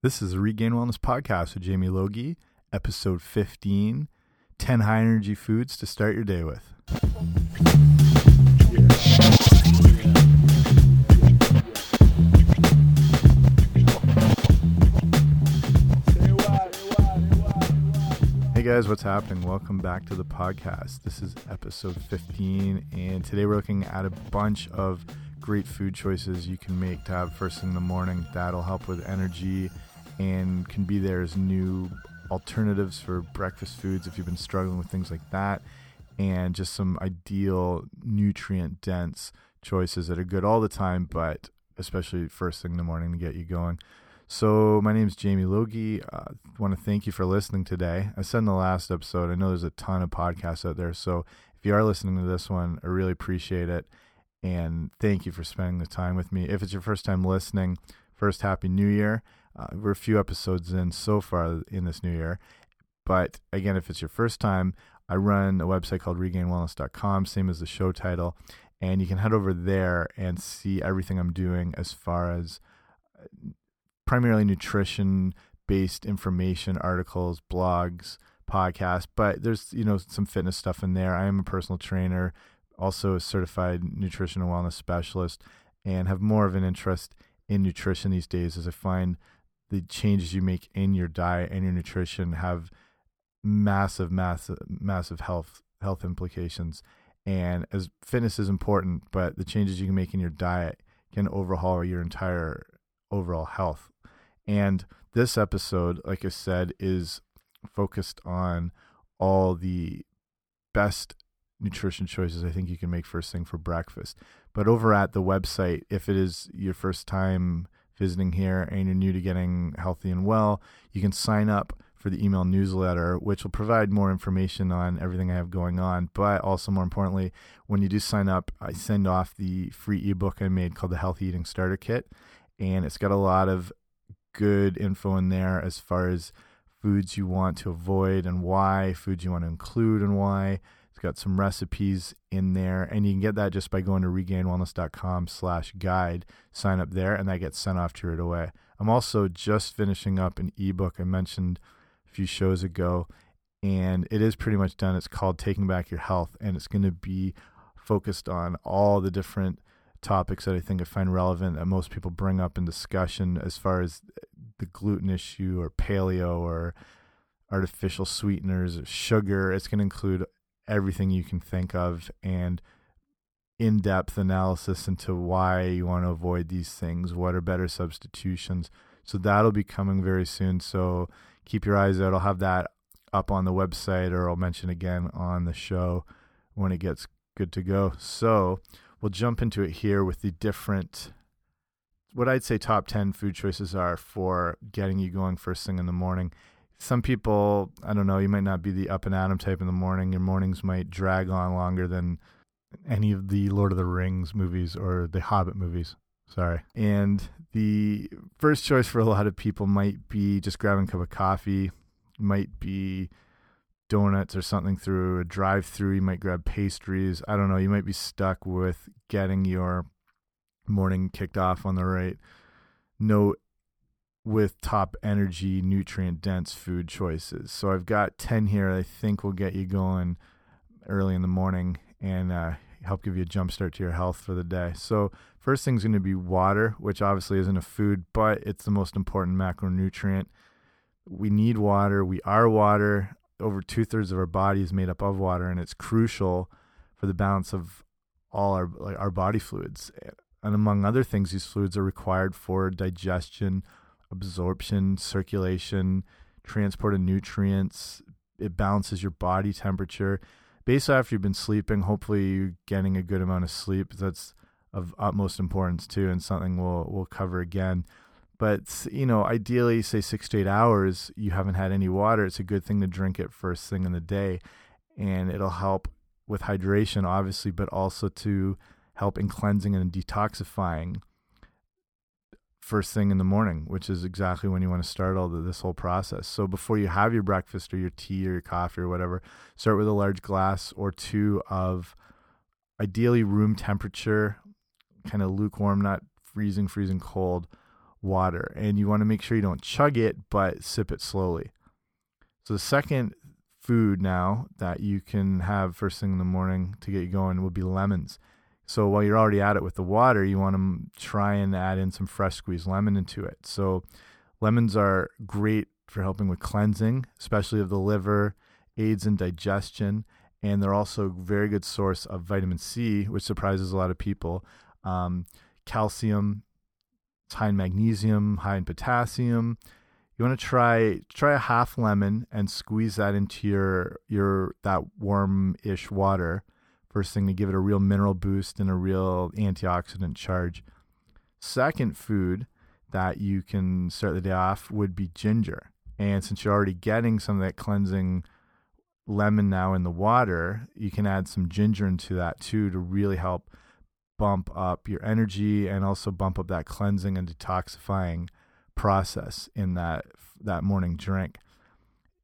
This is the Regained Wellness Podcast with Jamie Logie, episode 15 10 high energy foods to start your day with. Hey guys, what's happening? Welcome back to the podcast. This is episode 15, and today we're looking at a bunch of great food choices you can make to have first thing in the morning that'll help with energy and can be there as new alternatives for breakfast foods if you've been struggling with things like that, and just some ideal nutrient dense choices that are good all the time, but especially first thing in the morning to get you going. So, my name is Jamie Logie. I uh, want to thank you for listening today. I said in the last episode, I know there's a ton of podcasts out there. So, if you are listening to this one, I really appreciate it. And thank you for spending the time with me. If it's your first time listening, first Happy New Year. Uh, we're a few episodes in so far in this new year. But again, if it's your first time, I run a website called regainedwellness.com, same as the show title. And you can head over there and see everything I'm doing as far as primarily nutrition based information, articles, blogs, podcasts, but there's, you know, some fitness stuff in there. I am a personal trainer, also a certified nutrition and wellness specialist, and have more of an interest in nutrition these days as I find the changes you make in your diet and your nutrition have massive, massive, massive health health implications. And as fitness is important, but the changes you can make in your diet can overhaul your entire overall health. And this episode, like I said, is focused on all the best nutrition choices I think you can make first thing for breakfast. But over at the website, if it is your first time visiting here and you're new to getting healthy and well, you can sign up for the email newsletter, which will provide more information on everything I have going on. But also, more importantly, when you do sign up, I send off the free ebook I made called the Healthy Eating Starter Kit. And it's got a lot of good info in there as far as foods you want to avoid and why, foods you want to include and why. It's got some recipes in there, and you can get that just by going to regainedwellness.com slash guide. Sign up there, and that gets sent off to you right away. I'm also just finishing up an ebook I mentioned a few shows ago, and it is pretty much done. It's called Taking Back Your Health, and it's going to be focused on all the different topics that I think I find relevant that most people bring up in discussion as far as the gluten issue or paleo or artificial sweeteners or sugar. It's going to include everything you can think of and in depth analysis into why you want to avoid these things, what are better substitutions. So that'll be coming very soon. So keep your eyes out. I'll have that up on the website or I'll mention again on the show when it gets good to go. So we'll jump into it here with the different what I'd say top 10 food choices are for getting you going first thing in the morning. Some people, I don't know, you might not be the up and at 'em type in the morning. Your mornings might drag on longer than any of the Lord of the Rings movies or the Hobbit movies. Sorry. And the first choice for a lot of people might be just grabbing a cup of coffee, might be donuts or something through a drive through. You might grab pastries. I don't know. You might be stuck with getting your morning kicked off on the right note with top energy, nutrient dense food choices. So I've got 10 here I think will get you going early in the morning and uh, help give you a jump start to your health for the day. So, first thing's going to be water, which obviously isn't a food, but it's the most important macronutrient. We need water. We are water over two thirds of our body is made up of water, and it's crucial for the balance of all our like our body fluids. And among other things, these fluids are required for digestion, absorption, circulation, transport of nutrients. It balances your body temperature. Basically, after you've been sleeping, hopefully you're getting a good amount of sleep. That's of utmost importance too, and something we'll we'll cover again. But you know, ideally, say six to eight hours, you haven't had any water. It's a good thing to drink it first thing in the day, and it'll help with hydration, obviously, but also to help in cleansing and detoxifying first thing in the morning, which is exactly when you want to start all the, this whole process. So before you have your breakfast or your tea or your coffee or whatever, start with a large glass or two of ideally room temperature, kind of lukewarm, not freezing, freezing cold water. And you want to make sure you don't chug it, but sip it slowly. So the second food now that you can have first thing in the morning to get you going would be lemons. So while you're already at it with the water, you want to try and add in some fresh squeezed lemon into it. So lemons are great for helping with cleansing, especially of the liver, aids in digestion, and they're also a very good source of vitamin C, which surprises a lot of people. Um, calcium, high in magnesium, high in potassium. You want to try try a half lemon and squeeze that into your your that warm-ish water. First thing to give it a real mineral boost and a real antioxidant charge. Second food that you can start the day off would be ginger. And since you're already getting some of that cleansing lemon now in the water, you can add some ginger into that too to really help bump up your energy and also bump up that cleansing and detoxifying process in that that morning drink.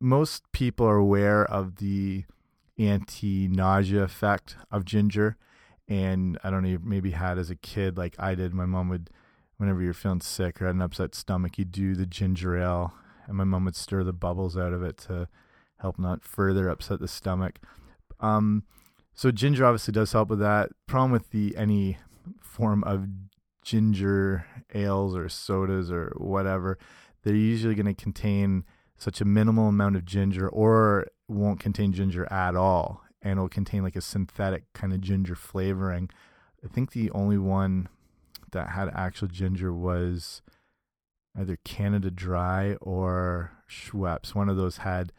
Most people are aware of the anti-nausea effect of ginger. And I don't know maybe had as a kid like I did. My mom would whenever you're feeling sick or had an upset stomach you'd do the ginger ale. And my mom would stir the bubbles out of it to help not further upset the stomach. Um, so ginger obviously does help with that. Problem with the any form of ginger ales or sodas or whatever, they're usually going to contain such a minimal amount of ginger or won't contain ginger at all and it'll contain like a synthetic kind of ginger flavoring. I think the only one that had actual ginger was either Canada Dry or Schweppes. One of those had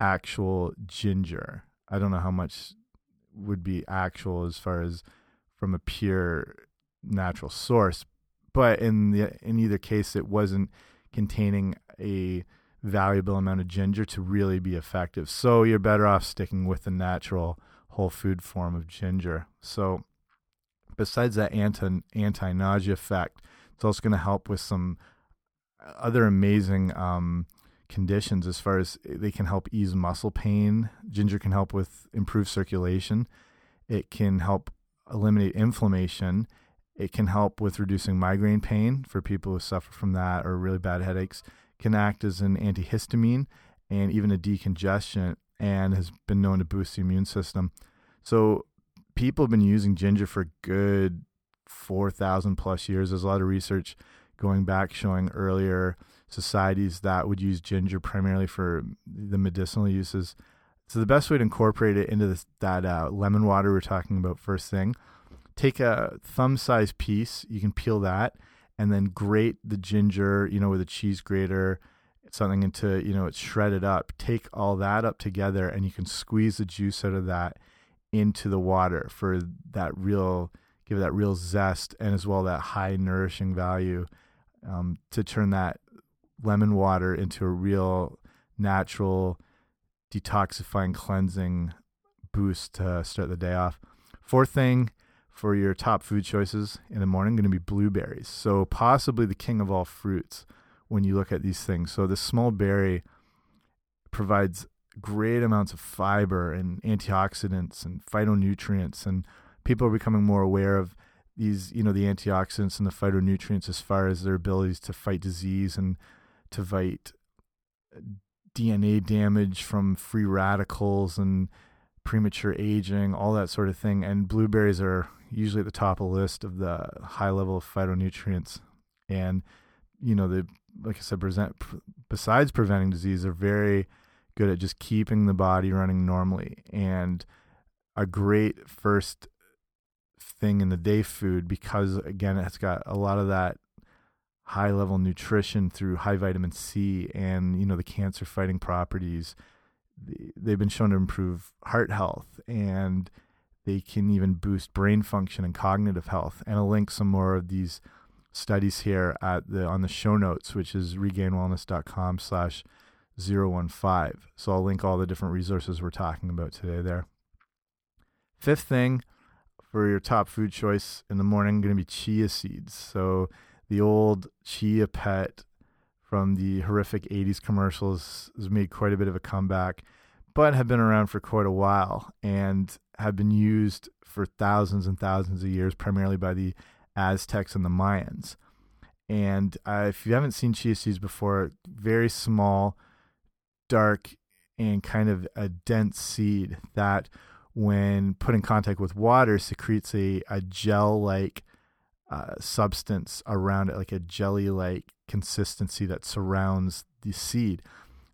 actual ginger. I don't know how much would be actual as far as from a pure natural source. But in the in either case, it wasn't containing a valuable amount of ginger to really be effective. So you're better off sticking with the natural whole food form of ginger. So besides that anti anti nausea effect, it's also going to help with some other amazing um, conditions as far as they can help ease muscle pain. Ginger can help with improved circulation. It can help eliminate inflammation. It can help with reducing migraine pain for people who suffer from that or really bad headaches. Can act as an antihistamine and even a decongestant and has been known to boost the immune system. So people have been using ginger for good 4,000 plus years. There's a lot of research going back showing earlier societies that would use ginger primarily for the medicinal uses. So the best way to incorporate it into this, that uh, lemon water we are talking about first thing, take a thumb-sized piece. You can peel that, and then grate the ginger, you know, with a cheese grater, something into, you know, it's shredded up. Take all that up together, and you can squeeze the juice out of that into the water for that real, give that real zest, and as well that high nourishing value um, to turn that lemon water into a real natural detoxifying cleansing boost to start the day off. Fourth thing for your top food choices in the morning going to be blueberries. So possibly the king of all fruits when you look at these things. So the small berry provides great amounts of fiber and antioxidants and phytonutrients and people are becoming more aware of these you know the antioxidants and the phytonutrients as far as their abilities to fight disease and to fight DNA damage from free radicals and premature aging, all that sort of thing. And blueberries are usually at the top of the list of the high level of phytonutrients. And, you know, they, like I said, present, besides preventing disease, they're very good at just keeping the body running normally. And a great first thing in the day food because, again, it's got a lot of that high level nutrition through high vitamin C and you know the cancer fighting properties they've been shown to improve heart health and they can even boost brain function and cognitive health. And I'll link some more of these studies here at the on the show notes which is regainedwellness.com slash 015 so I'll link all the different resources we're talking about today there. Fifth thing for your top food choice in the morning going to be chia seeds. So the old Chia Pet from the horrific 80s commercials has made quite a bit of a comeback, but have been around for quite a while and have been used for thousands and thousands of years, primarily by the Aztecs and the Mayans. And uh, if you haven't seen chia seeds before, very small, dark, and kind of a dense seed that, when put in contact with water, secretes a, a gel like uh, substance around it, like a jelly like consistency that surrounds the seed.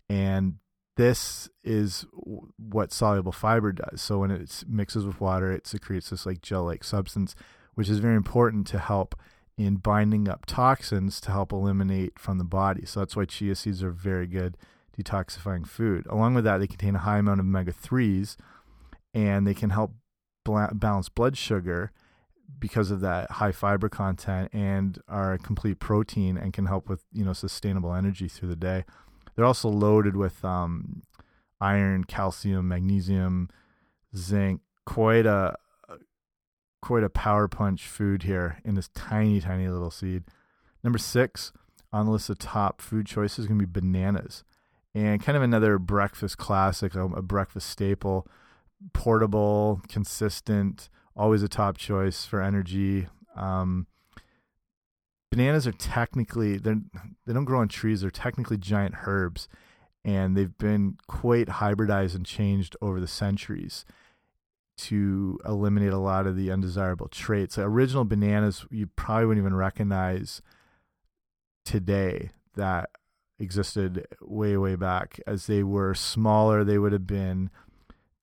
And this is what soluble fiber does. So when it mixes with water, it secretes this like gel like substance, which is very important to help in binding up toxins to help eliminate from the body. So that's why chia seeds are very good detoxifying food. Along with that, they contain a high amount of omega 3s and they can help balance blood sugar because of that high fiber content and are a complete protein and can help with, you know, sustainable energy through the day. They're also loaded with um, iron, calcium, magnesium, zinc, quite a quite a power punch food here in this tiny, tiny little seed. Number six on the list of top food choices is going to be bananas. And kind of another breakfast classic, a, a breakfast staple, portable, consistent, always a top choice for energy. Um, bananas are technically they they don't grow on trees. They're technically giant herbs, and they've been quite hybridized and changed over the centuries to eliminate a lot of the undesirable traits. original bananas you probably wouldn't even recognize today that existed way way back as they were smaller they would have been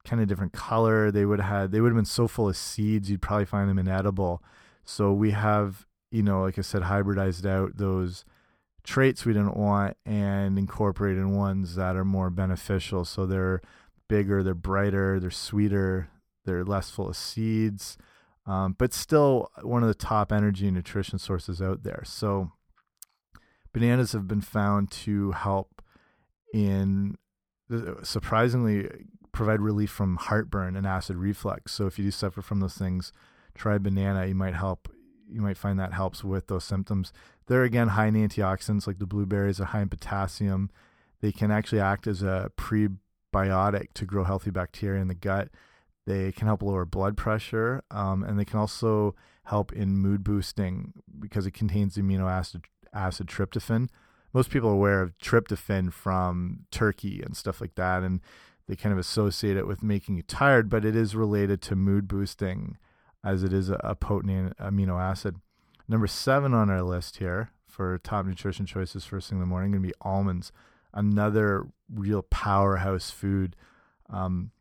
kind of different color. They would have had they would have been so full of seeds you'd probably find them inedible. So we have you know like i said hybridized out those traits we didn't want and incorporated ones that are more beneficial. So they're bigger they're brighter they're sweeter they're less full of seeds, um, but still one of the top energy and nutrition sources out there. So bananas have been found to help in surprisingly provide relief from heartburn and acid reflux. So if you do suffer from those things, try banana. You might help. You might find that helps with those symptoms. They're again high in antioxidants, like the blueberries are high in potassium. They can actually act as a prebiotic to grow healthy bacteria in the gut. They can help lower blood pressure, um, and they can also help in mood boosting because it contains amino acid acid tryptophan. Most people are aware of tryptophan from turkey and stuff like that, and they kind of associate it with making you tired, but it is related to mood boosting as it is a, a potent amino acid. Number seven on our list here for top nutrition choices first thing in the morning going to be almonds, another real powerhouse food. Um,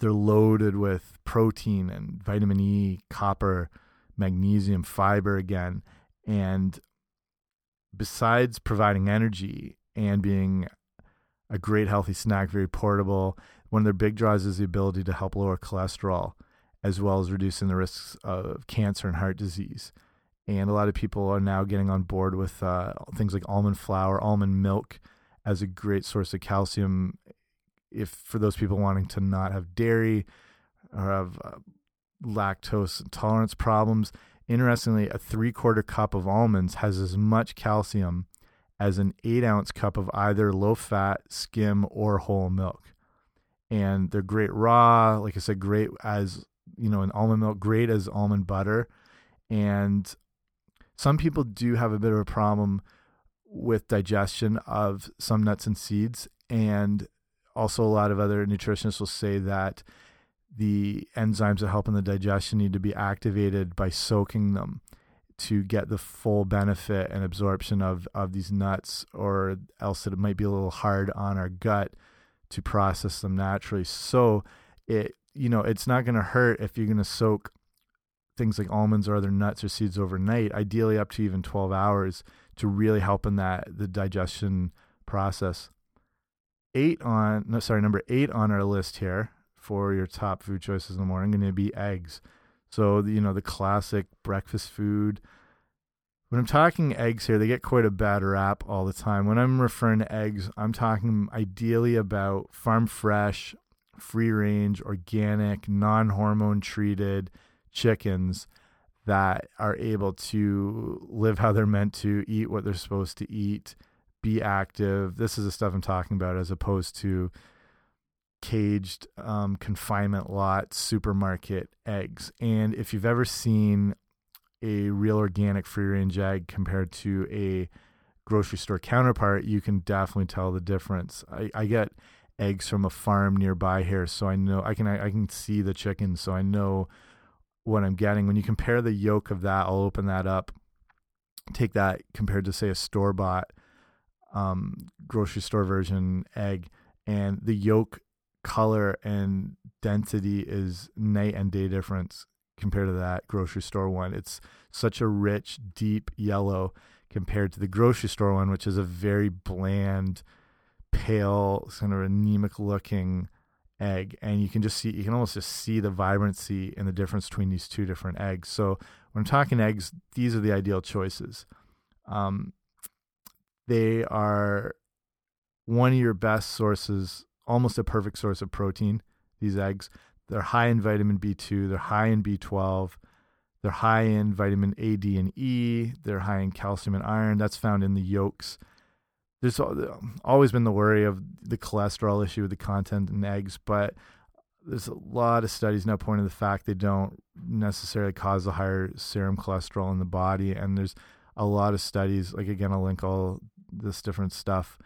they're loaded with protein and vitamin E, copper, magnesium, fiber again. And besides providing energy and being a great healthy snack, very portable, one of their big draws is the ability to help lower cholesterol as well as reducing the risks of cancer and heart disease. And a lot of people are now getting on board with uh, things like almond flour, almond milk as a great source of calcium if for those people wanting to not have dairy or have uh, lactose intolerance problems, interestingly, a three quarter cup of almonds has as much calcium as an eight ounce cup of either low fat, skim, or whole milk. And they're great raw, like I said, great as you know, an almond milk, great as almond butter. And some people do have a bit of a problem with digestion of some nuts and seeds. And also, a lot of other nutritionists will say that the enzymes that help in the digestion need to be activated by soaking them to get the full benefit and absorption of of these nuts or else it might be a little hard on our gut to process them naturally so it you know it's not going to hurt if you're going to soak things like almonds or other nuts or seeds overnight ideally up to even 12 hours to really help in that the digestion process eight on no sorry number eight on our list here for your top food choices in the morning going to be eggs. So you know the classic breakfast food. When I'm talking eggs here, they get quite a bad rap all the time. When I'm referring to eggs, I'm talking ideally about farm fresh, free range, organic, non hormone treated chickens that are able to live how they're meant to, eat what they're supposed to eat, be active. This is the stuff I'm talking about as opposed to caged um, confinement lot supermarket eggs. And if you've ever seen a real organic free range egg compared to a grocery store counterpart, you can definitely tell the difference. I, I get eggs from a farm nearby here, so I know I can I, I can see the chickens, so I know what I'm getting. When you compare the yolk of that, I'll open that up, take that compared to say a store bought um, grocery store version egg, and the yolk color and density is night and day difference compared to that grocery store one. It's such a rich, deep yellow compared to the grocery store one, which is a very bland, pale, kind of anemic looking egg. And you can just see, you can almost just see the vibrancy and the difference between these two different eggs. So when I'm talking eggs, these are the ideal choices. Um, they are one of your best sources, almost a perfect source of protein, these eggs. They're high in vitamin B2, they're high in B12, they're high in vitamin A, D, and E, they're high in calcium and iron. That's found in the yolks. There's always been the worry of the cholesterol issue with the content in eggs, but there's a lot of studies now pointing to the fact they don't necessarily cause a higher serum cholesterol in the body. And there's a lot of studies, like again, I'll link all this different stuff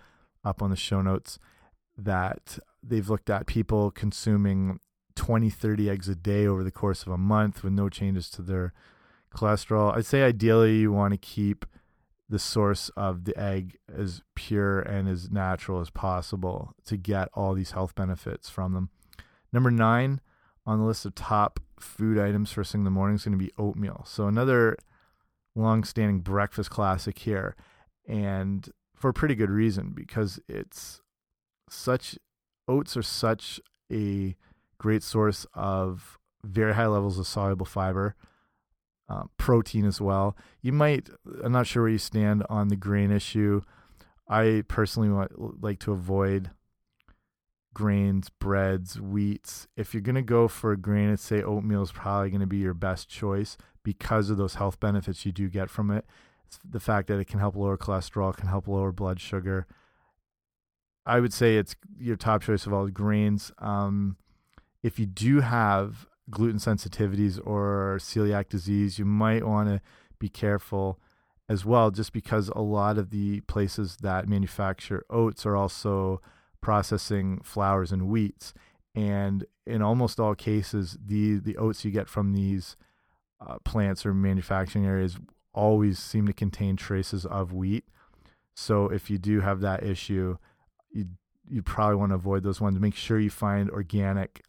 up on the show notes that they've looked at people consuming 20, 30 eggs a day over the course of a month with no changes to their cholesterol. I'd say ideally you want to keep the source of the egg as pure and as natural as possible to get all these health benefits from them. Number nine on the list of top food items first thing in the morning is going to be oatmeal. So another long-standing breakfast classic here, and for a pretty good reason because it's such oats are such a great source of very high levels of soluble fiber, uh, protein as well. You might, I'm not sure where you stand on the grain issue. I personally want, like to avoid grains, breads, wheats. If you're going to go for a grain, I'd say oatmeal is probably going to be your best choice because of those health benefits you do get from it. It's the fact that it can help lower cholesterol, can help lower blood sugar. I would say it's your top choice of all grains. Um, if you do have gluten sensitivities or celiac disease, you might want to be careful as well, just because a lot of the places that manufacture oats are also processing flours and wheats. And in almost all cases, the, the oats you get from these uh, plants or manufacturing areas always seem to contain traces of wheat. So if you do have that issue, you you probably want to avoid those ones. Make sure you find organic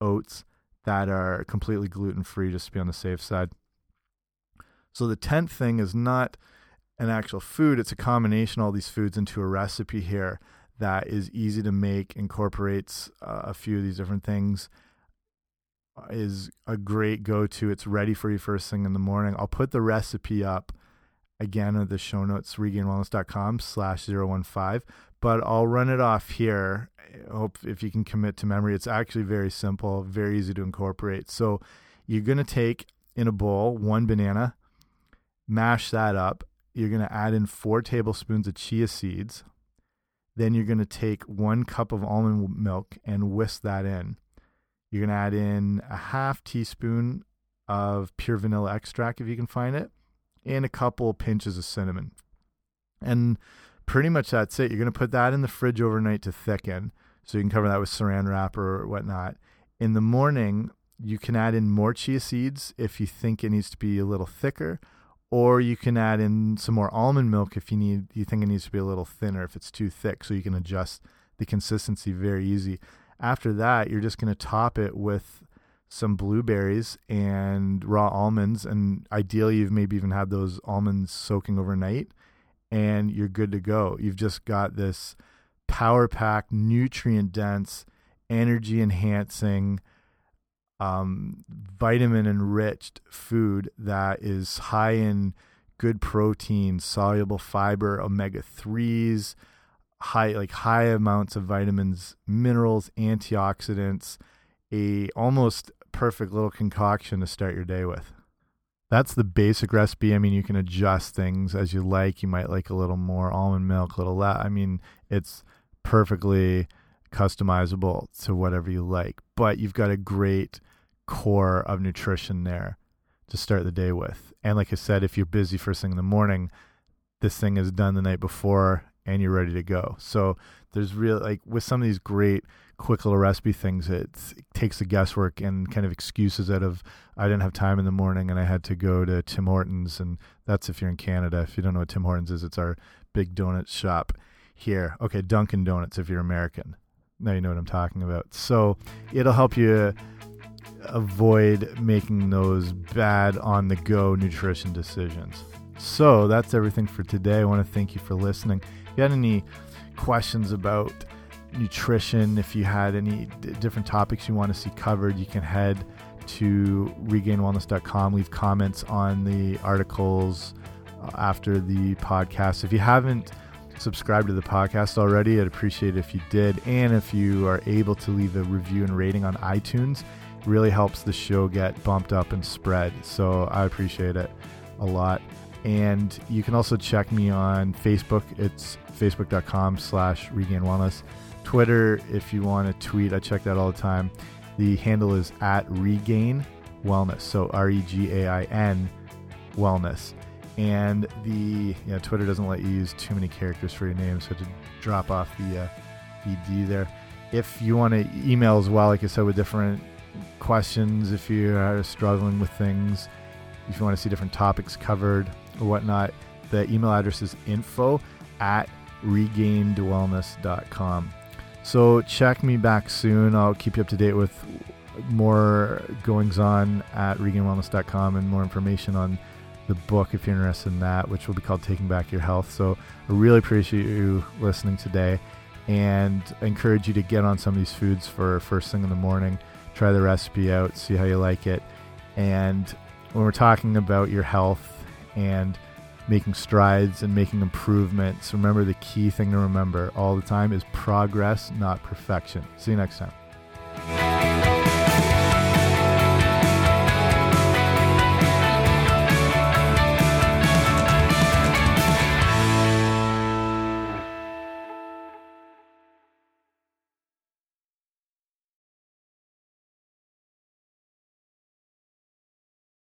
oats that are completely gluten free just to be on the safe side. So the 10th thing is not an actual food, it's a combination of all these foods into a recipe here that is easy to make, incorporates uh, a few of these different things. Is a great go to. It's ready for you first thing in the morning. I'll put the recipe up again in the show notes, regainedwellness.com slash 015 but I'll run it off here. I hope if you can commit to memory. It's actually very simple, very easy to incorporate. So you're going to take in a bowl one banana, mash that up. You're going to add in four tablespoons of chia seeds. Then you're going to take one cup of almond milk and whisk that in. You're going to add in a half teaspoon of pure vanilla extract if you can find it, and a couple pinches of cinnamon. And pretty much that's it. You're going to put that in the fridge overnight to thicken. So you can cover that with saran wrap or whatnot. In the morning, you can add in more chia seeds if you think it needs to be a little thicker, or you can add in some more almond milk if you need you think it needs to be a little thinner if it's too thick, so you can adjust the consistency very easy. After that, you're just going to top it with some blueberries and raw almonds, and ideally, you've maybe even had those almonds soaking overnight and you're good to go. You've just got this power pack, nutrient dense, energy enhancing, um, vitamin enriched food that is high in good protein, soluble fiber, omega 3s, high like high amounts of vitamins, minerals, antioxidants, a almost perfect little concoction to start your day with that's the basic recipe. I mean, you can adjust things as you like. You might like a little more almond milk, a little less. I mean, it's perfectly customizable to whatever you like. But you've got a great core of nutrition there to start the day with. And like I said, if you're busy first thing in the morning, this thing is done the night before and you're ready to go. So there's real like with some of these great quick little recipe things, it takes the guesswork and kind of excuses out of I didn't have time in the morning and I had to go to Tim Hortons and that's if you're in Canada. If you don't know what Tim Hortons is, it's our big donut shop here. Okay, Dunkin' Donuts if you're American. Now you know what I'm talking about. So it'll help you avoid making those bad on the go nutrition decisions. So that's everything for today. I want to thank you for listening. You had any questions about nutrition, if you had any different topics you want to see covered, you can head to regainedwellness.com, leave comments on the articles uh, after the podcast. If you haven't subscribed to the podcast already, I'd appreciate it if you did. And if you are able to leave a review and rating on iTunes, really helps the show get bumped up and spread. So I appreciate it a lot. And you can also check me on Facebook. It's facebook.com slash regain wellness. Twitter, if you want to tweet, I check that all the time. The handle is at regain wellness. So R E G A I N wellness. And the you know, Twitter doesn't let you use too many characters for your name, so to drop off the uh, ED there. If you want to email as well, like I said, with different questions, if you are struggling with things, if you want to see different topics covered whatnot, the email address is info at regainedwellness.com. So check me back soon. I'll keep you up to date with more goings on at regainedwellness.com and more information on the book if you're interested in that, which will be called Taking Back Your Health. So I really appreciate you listening today and encourage you to get on some of these foods for first thing in the morning. Try the recipe out, see how you like it. And when we're talking about your health and making strides and making improvements, remember the key thing to remember all the time is progress, not perfection. See you next time.